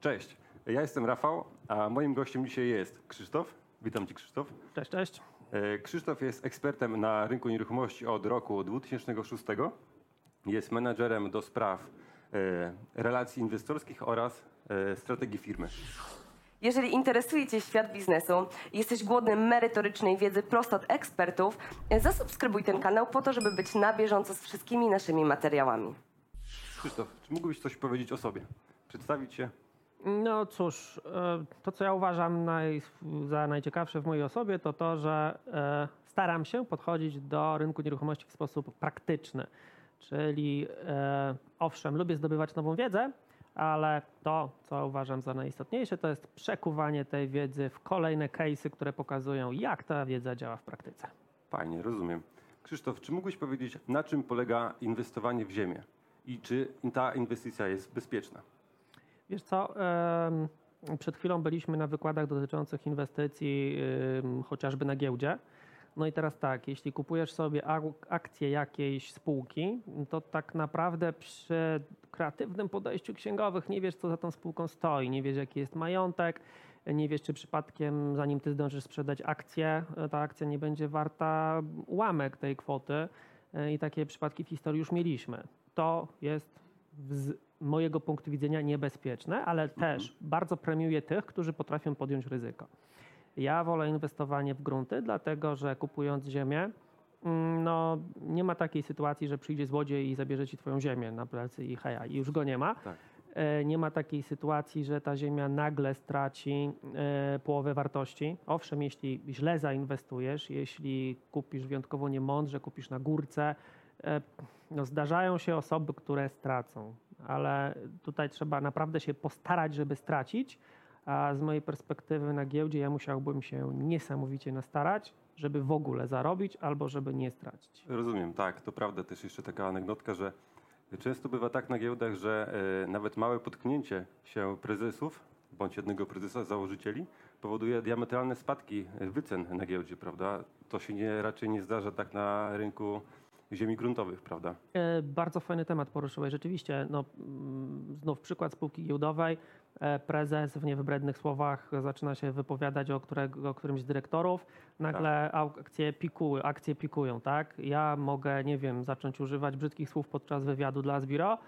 Cześć, ja jestem Rafał, a moim gościem dzisiaj jest Krzysztof. Witam Cię Krzysztof. Cześć, cześć. E, Krzysztof jest ekspertem na rynku nieruchomości od roku 2006. Jest menadżerem do spraw e, relacji inwestorskich oraz e, strategii firmy. Jeżeli interesuje Cię świat biznesu i jesteś głodny merytorycznej wiedzy prosto od ekspertów, zasubskrybuj ten kanał po to, żeby być na bieżąco z wszystkimi naszymi materiałami. Krzysztof, czy mógłbyś coś powiedzieć o sobie? Przedstawić się? No cóż, e, to co ja uważam naj, za najciekawsze w mojej osobie, to to, że e, staram się podchodzić do rynku nieruchomości w sposób praktyczny. Czyli e, owszem, lubię zdobywać nową wiedzę, ale to, co uważam za najistotniejsze, to jest przekuwanie tej wiedzy w kolejne case'y, które pokazują, jak ta wiedza działa w praktyce. Fajnie, rozumiem. Krzysztof, czy mógłbyś powiedzieć, na czym polega inwestowanie w ziemię i czy ta inwestycja jest bezpieczna? Wiesz co, przed chwilą byliśmy na wykładach dotyczących inwestycji chociażby na giełdzie. No i teraz tak, jeśli kupujesz sobie ak- akcję jakiejś spółki, to tak naprawdę przy kreatywnym podejściu księgowych nie wiesz, co za tą spółką stoi, nie wiesz, jaki jest majątek, nie wiesz, czy przypadkiem, zanim ty zdążysz sprzedać akcję, ta akcja nie będzie warta ułamek tej kwoty. E, I takie przypadki w historii już mieliśmy. To jest mojego punktu widzenia niebezpieczne, ale też bardzo premiuje tych, którzy potrafią podjąć ryzyko. Ja wolę inwestowanie w grunty, dlatego że kupując ziemię, mm, no, nie ma takiej sytuacji, że przyjdzie złodziej i zabierze ci twoją ziemię na plecy i heja, i już go nie ma. Tak. E, Nie ma takiej sytuacji, że ta ziemia nagle straci e, połowę wartości. Owszem, jeśli źle zainwestujesz, jeśli kupisz wyjątkowo niemądrze, kupisz na górce, e, no zdarzają się osoby, które stracą, ale tutaj trzeba naprawdę się postarać, żeby stracić. A z mojej perspektywy na giełdzie ja musiałbym się niesamowicie nastarać, żeby w ogóle zarobić albo żeby nie stracić. Rozumiem, tak, to prawda. Też jeszcze taka anegdotka, że często bywa tak na giełdach, że e, nawet małe potknięcie się prezesów, bądź jednego prezesa, założycieli, powoduje diametralne spadki wycen na giełdzie, prawda? To się nie, raczej nie zdarza tak na rynku ziemi gruntowych, prawda? E, Bardzo fajny temat poruszyłeś. Rzeczywiście, no, mm, znów przykład spółki giełdowej. E, Prezes w niewybrednych słowach zaczyna się wypowiadać o, którego, o którymś z dyrektorów. Nagle au- akcje, pikują, akcje pikują, tak? Ja mogę, nie wiem, zacząć używać brzydkich słów podczas wywiadu dla Zbiro.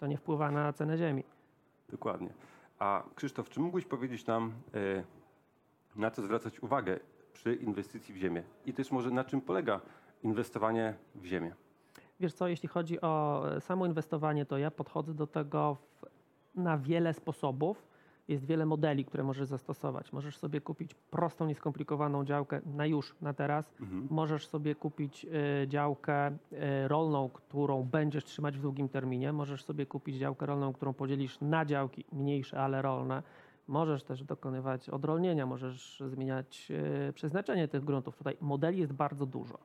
To nie wpływa na cenę ziemi. Dokładnie. A Krzysztof, czy mógłbyś powiedzieć nam, e, na co zwracać uwagę przy inwestycji w ziemię? I też może na czym polega inwestowanie w ziemię? Wiesz co, jeśli chodzi o e, samo inwestowanie, to ja podchodzę do tego w, na wiele sposobów. Jest wiele modeli, które możesz zastosować. Możesz sobie kupić prostą, nieskomplikowaną działkę na już, na teraz. Możesz sobie kupić e, działkę e, rolną, którą będziesz trzymać w długim terminie. Możesz sobie kupić działkę rolną, którą podzielisz na działki mniejsze, ale rolne. Możesz też dokonywać odrolnienia, możesz zmieniać e, przeznaczenie tych gruntów. Tutaj modeli jest bardzo dużo.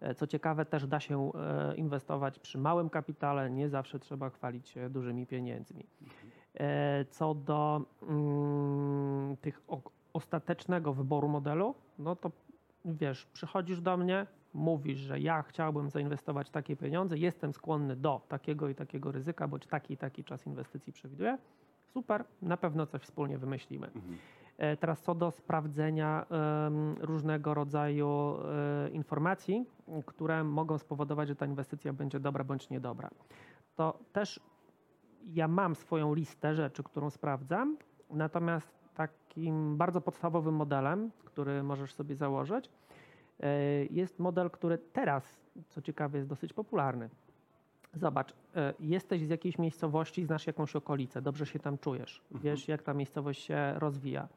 E, Co ciekawe, też da się e, inwestować przy małym kapitale, nie zawsze trzeba chwalić się dużymi pieniędzmi. E, Co do mm, tych ostatecznego wyboru modelu, no to wiesz, przychodzisz do mnie, mówisz, że ja chciałbym zainwestować takie pieniądze, jestem skłonny do takiego i takiego ryzyka, bądź taki i taki czas inwestycji przewiduję. Super, na pewno coś wspólnie wymyślimy. E, Teraz co do sprawdzenia różnego rodzaju e, informacji, które mogą spowodować, że ta inwestycja będzie dobra bądź niedobra. To też ja mam swoją listę rzeczy, którą sprawdzam, natomiast takim bardzo podstawowym modelem, który możesz sobie założyć, e, jest model, który teraz, co ciekawe, jest dosyć popularny. Zobacz, e, jesteś z jakiejś miejscowości, znasz jakąś okolicę, dobrze się tam czujesz, wiesz jak ta miejscowość się rozwija.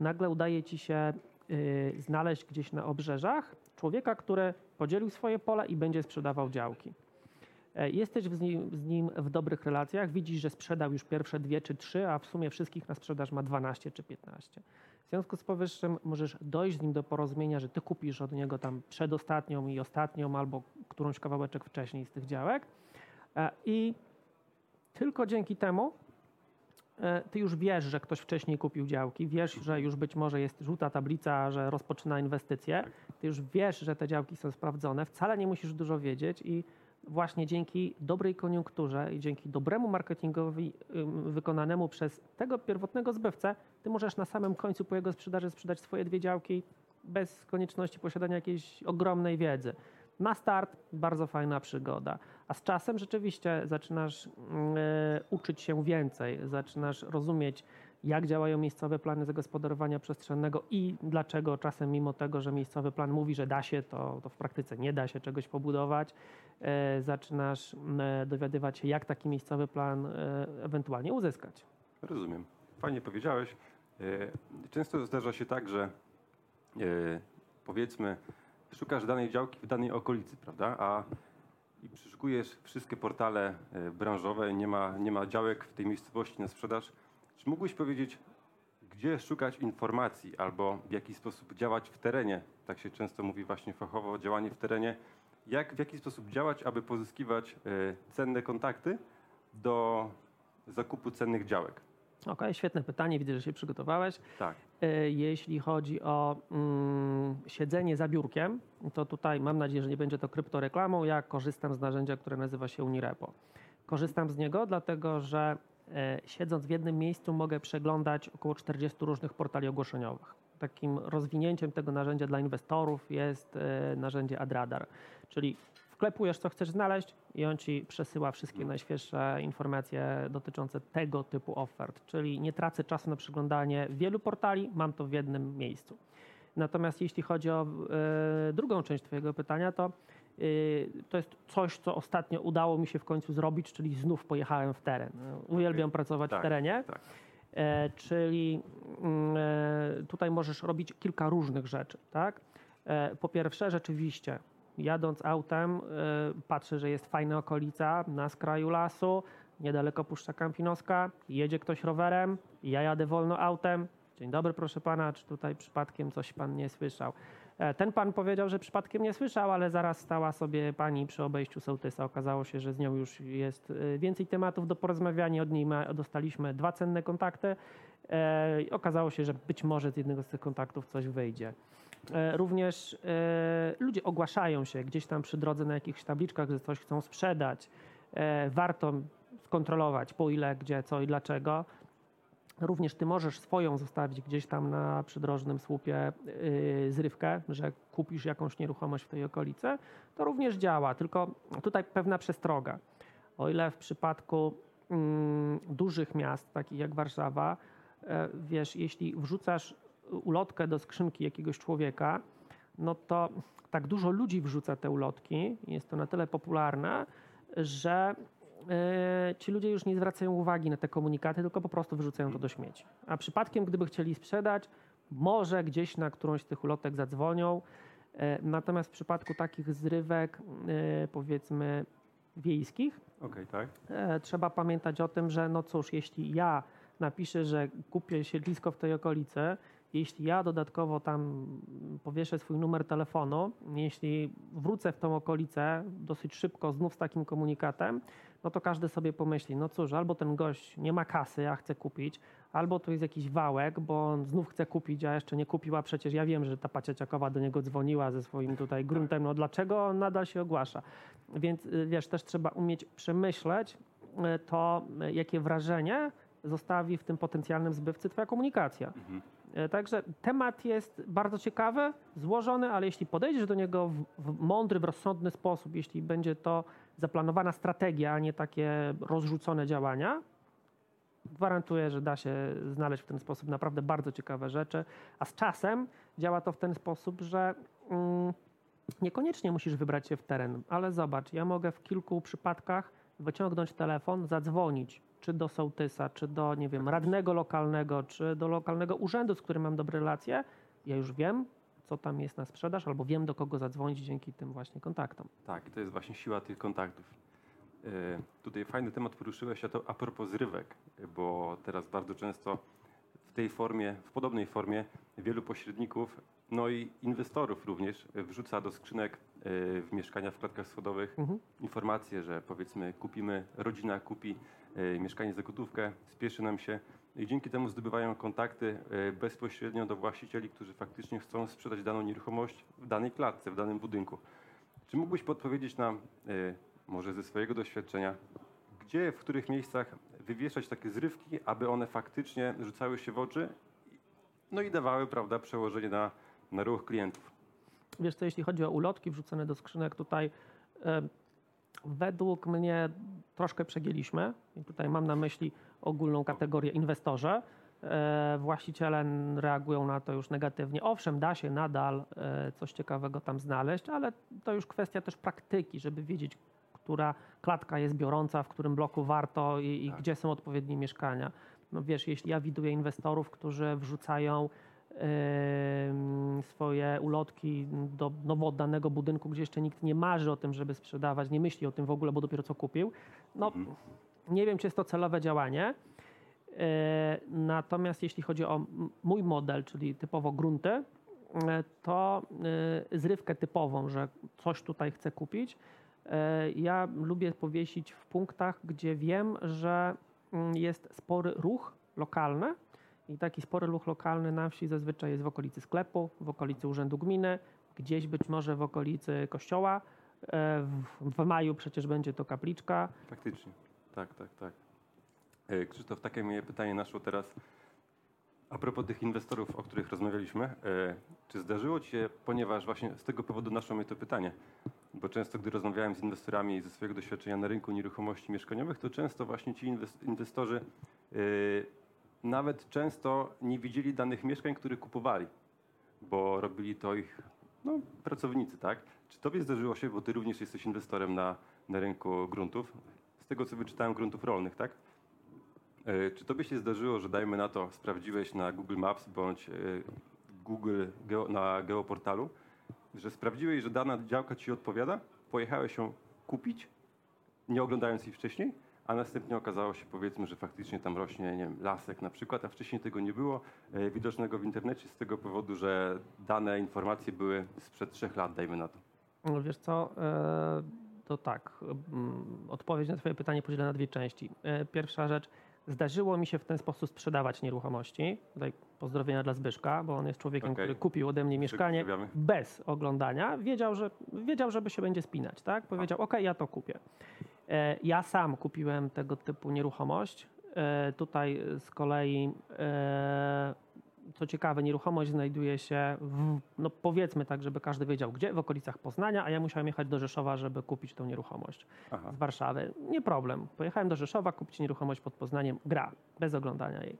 Nagle udaje ci się y, znaleźć gdzieś na obrzeżach człowieka, który podzielił swoje pole i będzie sprzedawał działki. E, Jesteś z nim, z nim w dobrych relacjach, widzisz, że sprzedał już pierwsze dwie czy trzy, a w sumie wszystkich na sprzedaż ma 12 czy 15. W związku z powyższym możesz dojść z nim do porozumienia, że ty kupisz od niego tam przedostatnią i ostatnią albo którąś kawałeczek wcześniej z tych działek E, i tylko dzięki temu ty już wiesz, że ktoś wcześniej kupił działki, wiesz, że już być może jest żółta tablica, że rozpoczyna inwestycje, ty już wiesz, że te działki są sprawdzone, wcale nie musisz dużo wiedzieć i właśnie dzięki dobrej koniunkturze i dzięki dobremu marketingowi wykonanemu przez tego pierwotnego zbywcę, ty możesz na samym końcu po jego sprzedaży sprzedać swoje dwie działki bez konieczności posiadania jakiejś ogromnej wiedzy. Na start bardzo fajna przygoda, a z czasem rzeczywiście zaczynasz mm, e, uczyć się więcej, zaczynasz rozumieć, jak działają miejscowe plany zagospodarowania przestrzennego i dlaczego czasem mimo tego, że miejscowy plan mówi, że da się, to, to w praktyce nie da się czegoś pobudować. E, zaczynasz m, e, dowiadywać się, jak taki miejscowy plan ewentualnie uzyskać. Rozumiem. Fajnie powiedziałeś. Często zdarza się tak, że powiedzmy, szukasz danej działki w danej okolicy, prawda? A i przeszukujesz wszystkie portale e, branżowe, nie ma, nie ma działek w tej miejscowości na sprzedaż. Czy mógłbyś powiedzieć, gdzie szukać informacji albo w jaki sposób działać w terenie? Tak się często mówi właśnie fachowo, działanie w terenie. Jak, w jaki sposób działać, aby pozyskiwać e, cenne kontakty do zakupu cennych działek? Okej, świetne pytanie, widzę, że się przygotowałeś. Tak. E, Jeśli chodzi o mm, siedzenie za biurkiem, to tutaj mam nadzieję, że nie będzie to kryptoreklamą. Ja korzystam z narzędzia, które nazywa się Unirepo. Korzystam z niego, dlatego że e, siedząc w jednym miejscu mogę przeglądać około 40 różnych portali ogłoszeniowych. Takim rozwinięciem tego narzędzia dla inwestorów jest e, narzędzie Adradar, czyli wklepujesz, co chcesz znaleźć i on ci przesyła wszystkie najświeższe informacje dotyczące tego typu ofert. Czyli nie tracę czasu na przeglądanie wielu portali, mam to w jednym miejscu. Natomiast jeśli chodzi o e, drugą część Twojego pytania, to e, to jest coś, co ostatnio udało mi się w końcu zrobić, czyli znów pojechałem w teren. Uwielbiam pracować Tak, w terenie. tak. E, czyli mm, tutaj możesz robić kilka różnych rzeczy, tak? Po pierwsze, rzeczywiście, jadąc autem, e, patrzę, że jest fajna okolica na skraju lasu, niedaleko Puszcza Kampinoska, jedzie ktoś rowerem, ja jadę wolno autem. Dzień dobry, proszę pana, czy tutaj przypadkiem coś pan nie słyszał? E, Ten pan powiedział, że przypadkiem nie słyszał, ale zaraz stała sobie pani przy obejściu sołtysa. Okazało się, że z nią już jest e, więcej tematów do porozmawiania. Od niej dostaliśmy dwa cenne kontakty. Okazało się, że być może z jednego z tych kontaktów coś wyjdzie. E, Również e, ludzie ogłaszają się gdzieś tam przy drodze na jakichś tabliczkach, że coś chcą sprzedać. E, Warto skontrolować po ile, gdzie, co i dlaczego. Również ty możesz swoją zostawić gdzieś tam na przydrożnym słupie yy, zrywkę, że kupisz jakąś nieruchomość w tej okolicy. To również działa, tylko tutaj pewna przestroga. O ile w przypadku mm, dużych miast, takich jak Warszawa, e, wiesz, jeśli wrzucasz ulotkę do skrzynki jakiegoś człowieka, no to tak dużo ludzi wrzuca te ulotki, jest to na tyle popularne, że e, ci ludzie już nie zwracają uwagi na te komunikaty, tylko po prostu wyrzucają to do śmieci. A przypadkiem, gdyby chcieli sprzedać, może gdzieś na którąś z tych ulotek zadzwonią. E, Natomiast w przypadku takich zrywek, e, powiedzmy, wiejskich, Okej, tak. trzeba pamiętać o tym, że no cóż, jeśli ja napiszę, że kupię siedlisko w tej okolicy, jeśli ja dodatkowo tam powieszę swój numer telefonu, jeśli wrócę w tą okolicę dosyć szybko znów z takim komunikatem, no to każdy sobie pomyśli, no cóż, albo ten gość nie ma kasy, a chce kupić, albo to jest jakiś wałek, bo on znów chce kupić, a jeszcze nie kupił, a przecież ja wiem, że ta pacieciakowa do niego dzwoniła ze swoim tutaj gruntem, no dlaczego on nadal się ogłasza? Więc y, wiesz, też trzeba umieć przemyśleć y, to, y, jakie wrażenie zostawi w tym potencjalnym zbywcy twoja komunikacja. E, Także temat jest bardzo ciekawy, złożony, ale jeśli podejdziesz do niego w, w mądry, w rozsądny sposób, jeśli będzie to zaplanowana strategia, a nie takie rozrzucone działania, gwarantuję, że da się znaleźć w ten sposób naprawdę bardzo ciekawe rzeczy. A z czasem działa to w ten sposób, że mm, niekoniecznie musisz wybrać się w teren, ale zobacz, ja mogę w kilku przypadkach wyciągnąć telefon, zadzwonić czy do sołtysa, czy do, nie wiem, radnego lokalnego, czy do lokalnego urzędu, z którym mam dobre relacje. Ja już wiem, co tam jest na sprzedaż, albo wiem, do kogo zadzwonić dzięki tym właśnie kontaktom. Tak, i to jest właśnie siła tych kontaktów. E, Tutaj fajny temat poruszyłeś, a to a propos zrywek, bo teraz bardzo często w tej formie, w podobnej formie wielu pośredników, no i inwestorów również wrzuca do skrzynek w mieszkania w klatkach schodowych Mhm. informacje, że powiedzmy kupimy, rodzina kupi e, mieszkanie za gotówkę, spieszy nam się i dzięki temu zdobywają kontakty e, bezpośrednio do właścicieli, którzy faktycznie chcą sprzedać daną nieruchomość w danej klatce, w danym budynku. Czy mógłbyś podpowiedzieć nam, może ze swojego doświadczenia, gdzie, w których miejscach wywieszać takie zrywki, aby one faktycznie rzucały się w oczy, no i dawały, prawda, przełożenie na, na ruch klientów. Wiesz co, jeśli chodzi o ulotki wrzucone do skrzynek, tutaj według mnie troszkę przegięliśmy. I tutaj mam na myśli ogólną kategorię inwestorzy. E, właściciele reagują na to już negatywnie. Owszem, da się nadal e, coś ciekawego tam znaleźć, ale to już kwestia też praktyki, żeby wiedzieć, która klatka jest biorąca, w którym bloku warto i, i Tak. gdzie są odpowiednie mieszkania. No wiesz, jeśli ja widuję inwestorów, którzy wrzucają swoje ulotki do nowo oddanego budynku, gdzie jeszcze nikt nie marzy o tym, żeby sprzedawać, nie myśli o tym w ogóle, bo dopiero co kupił. No, nie wiem, czy jest to celowe działanie. E, Natomiast jeśli chodzi o mój model, czyli typowo grunty, e, to e, zrywkę typową, że coś tutaj chcę kupić, ja lubię powiesić w punktach, gdzie wiem, że mm, jest spory ruch lokalny i taki spory ruch lokalny na wsi zazwyczaj jest w okolicy sklepu, w okolicy urzędu gminy, gdzieś być może w okolicy kościoła. E, W, maju przecież będzie to kapliczka. Faktycznie. Tak, tak, tak. E, Krzysztof, takie mnie pytanie naszło teraz. A propos tych inwestorów, o których rozmawialiśmy, e, czy zdarzyło Ci się, ponieważ właśnie z tego powodu naszło mnie to pytanie, bo często gdy rozmawiałem z inwestorami ze swojego doświadczenia na rynku nieruchomości mieszkaniowych, to często właśnie ci inwes- inwestorzy nawet często nie widzieli danych mieszkań, które kupowali, bo robili to ich no, pracownicy, tak? Czy Tobie zdarzyło się, bo Ty również jesteś inwestorem na, na rynku gruntów, z tego co wyczytałem, gruntów rolnych, tak? E, Czy tobie się zdarzyło, że dajmy na to, sprawdziłeś na Google Maps bądź e, Google geo, na geoportalu, że sprawdziłeś, że dana działka ci odpowiada, pojechałeś ją kupić, nie oglądając jej wcześniej, a następnie okazało się, powiedzmy, że faktycznie tam rośnie, nie wiem, lasek na przykład, a wcześniej tego nie było e, widocznego w internecie z tego powodu, że dane informacje były sprzed trzech lat, dajmy na to. No Wiesz co, e, to tak, mm, odpowiedź na twoje pytanie podzielę na dwie części. E, Pierwsza rzecz, zdarzyło mi się w ten sposób sprzedawać nieruchomości. Tutaj pozdrowienia dla Zbyszka, bo on jest człowiekiem, Okej. który kupił ode mnie mieszkanie bez oglądania. Wiedział, że, wiedział, żeby się będzie spinać, tak? Powiedział, ok, ja to kupię. E, Ja sam kupiłem tego typu nieruchomość. E, Tutaj z kolei, e, co ciekawe, nieruchomość znajduje się, w, no powiedzmy tak, żeby każdy wiedział gdzie, w okolicach Poznania, a ja musiałem jechać do Rzeszowa, żeby kupić tą nieruchomość Aha. z Warszawy. Nie problem. Pojechałem do Rzeszowa, kupić nieruchomość pod Poznaniem, gra, bez oglądania jej.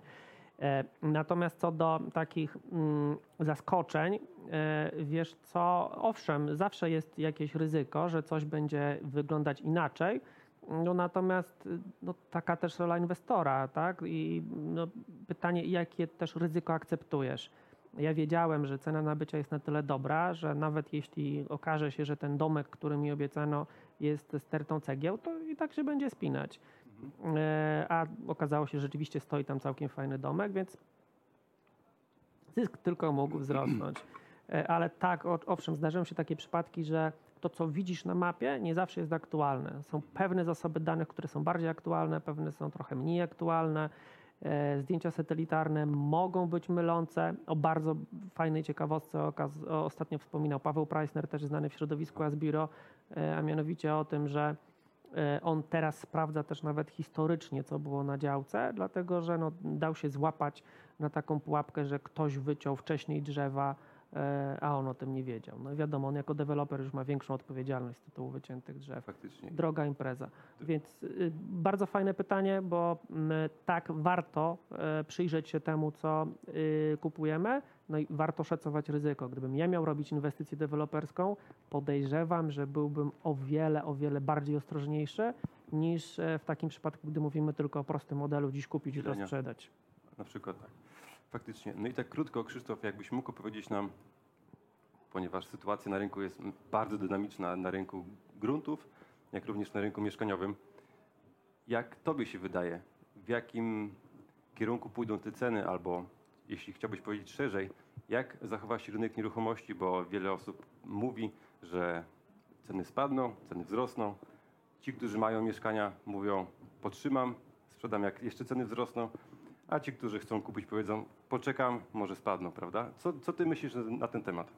E, Natomiast co do takich mm, zaskoczeń, e, wiesz co, owszem, zawsze jest jakieś ryzyko, że coś będzie wyglądać inaczej, no natomiast no, taka też rola inwestora, tak? I no, pytanie, jakie też ryzyko akceptujesz? Ja wiedziałem, że cena nabycia jest na tyle dobra, że nawet jeśli okaże się, że ten domek, który mi obiecano, jest stertą cegieł, to i tak się będzie spinać. E, A okazało się, że rzeczywiście stoi tam całkiem fajny domek, więc zysk tylko mógł wzrosnąć. E, Ale tak, owszem, zdarzają się takie przypadki, że to, co widzisz na mapie, nie zawsze jest aktualne. Są pewne zasoby danych, które są bardziej aktualne, pewne są trochę mniej aktualne. E, Zdjęcia satelitarne mogą być mylące. O bardzo fajnej ciekawostce ostatnio wspominał Paweł Preissner, też znany w środowisku Asbiro, a mianowicie o tym, że on teraz sprawdza też nawet historycznie, co było na działce, dlatego że no, dał się złapać na taką pułapkę, że ktoś wyciął wcześniej drzewa, e, a on o tym nie wiedział. No i wiadomo, on jako deweloper już ma większą odpowiedzialność z tytułu wyciętych drzew. Faktycznie. Droga impreza. Więc y, bardzo fajne pytanie, bo mm, tak warto e, przyjrzeć się temu, co y, kupujemy, no i warto szacować ryzyko. Gdybym ja miał robić inwestycję deweloperską, podejrzewam, że byłbym o wiele, o wiele bardziej ostrożniejszy niż e, w takim przypadku, gdy mówimy tylko o prostym modelu, dziś kupić i to sprzedać. Na przykład tak. Faktycznie. No i tak krótko, Krzysztof, jakbyś mógł powiedzieć nam, ponieważ sytuacja na rynku jest bardzo dynamiczna, na rynku gruntów, jak również na rynku mieszkaniowym, jak tobie się wydaje, w jakim kierunku pójdą te ceny, albo jeśli chciałbyś powiedzieć szerzej, jak zachowa się rynek nieruchomości, bo wiele osób mówi, że ceny spadną, ceny wzrosną. Ci, którzy mają mieszkania, mówią, potrzymam, sprzedam, jak jeszcze ceny wzrosną, a ci, którzy chcą kupić, powiedzą, poczekam, może spadną, prawda? Co, co ty myślisz na ten temat?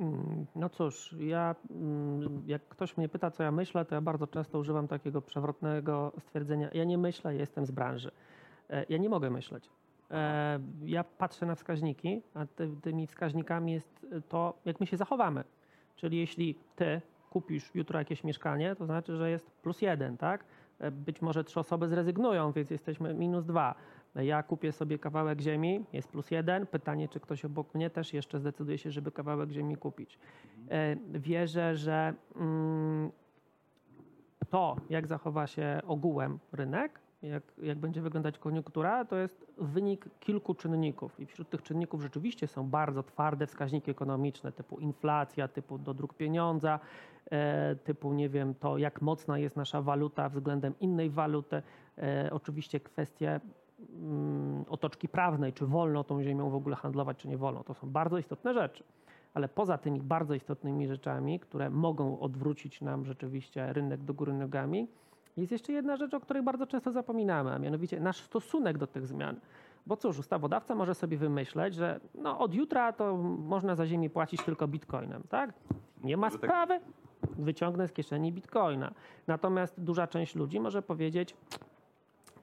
Mm, No cóż, ja, mm, jak ktoś mnie pyta, co ja myślę, to ja bardzo często używam takiego przewrotnego stwierdzenia: Ja nie myślę, jestem z branży. E, Ja nie mogę myśleć. E, Ja patrzę na wskaźniki, a ty, tymi wskaźnikami jest to, jak my się zachowamy. Czyli jeśli ty kupisz jutro jakieś mieszkanie, to znaczy, że jest plus jeden, tak? E, Być może trzy osoby zrezygnują, więc jesteśmy minus dwa. Ja kupię sobie kawałek ziemi, jest plus jeden. Pytanie, czy ktoś obok mnie też jeszcze zdecyduje się, żeby kawałek ziemi kupić. E, Wierzę, że mm, to, jak zachowa się ogółem rynek, jak, jak będzie wyglądać koniunktura, to jest wynik kilku czynników. I wśród tych czynników rzeczywiście są bardzo twarde wskaźniki ekonomiczne, typu inflacja, typu dodruk pieniądza, e, typu, nie wiem, to jak mocna jest nasza waluta względem innej waluty. E, oczywiście kwestie otoczki prawnej, czy wolno tą ziemią w ogóle handlować, czy nie wolno. To są bardzo istotne rzeczy. Ale poza tymi bardzo istotnymi rzeczami, które mogą odwrócić nam rzeczywiście rynek do góry nogami, jest jeszcze jedna rzecz, o której bardzo często zapominamy, a mianowicie nasz stosunek do tych zmian. Bo cóż, ustawodawca może sobie wymyśleć, że no, od jutra to można za ziemię płacić tylko bitcoinem, tak? Nie ma tak- sprawy, wyciągnę z kieszeni bitcoina. Natomiast duża część ludzi może powiedzieć,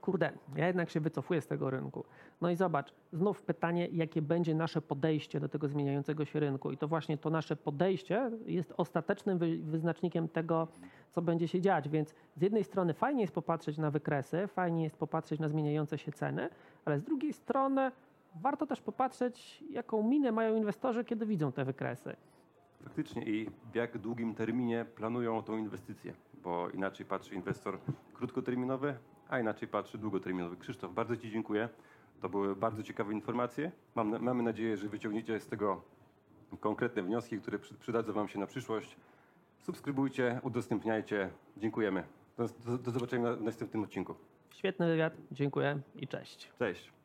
kurde, ja jednak się wycofuję z tego rynku. No i zobacz, znów pytanie, jakie będzie nasze podejście do tego zmieniającego się rynku. I to właśnie to nasze podejście jest ostatecznym wy- wyznacznikiem tego, co będzie się dziać. Więc z jednej strony fajnie jest popatrzeć na wykresy, fajnie jest popatrzeć na zmieniające się ceny, ale z drugiej strony warto też popatrzeć, jaką minę mają inwestorzy, kiedy widzą te wykresy. Faktycznie i w jak długim terminie planują tą inwestycję, bo inaczej patrzy inwestor krótkoterminowy, a inaczej patrzy długoterminowy. Krzysztof, bardzo Ci dziękuję. To były bardzo ciekawe informacje. Mam, mamy nadzieję, że wyciągniecie z tego konkretne wnioski, które przy, przydadzą Wam się na przyszłość. Subskrybujcie, udostępniajcie. Dziękujemy. Do, do, do zobaczenia w następnym odcinku. Świetny wywiad, dziękuję i cześć. Cześć.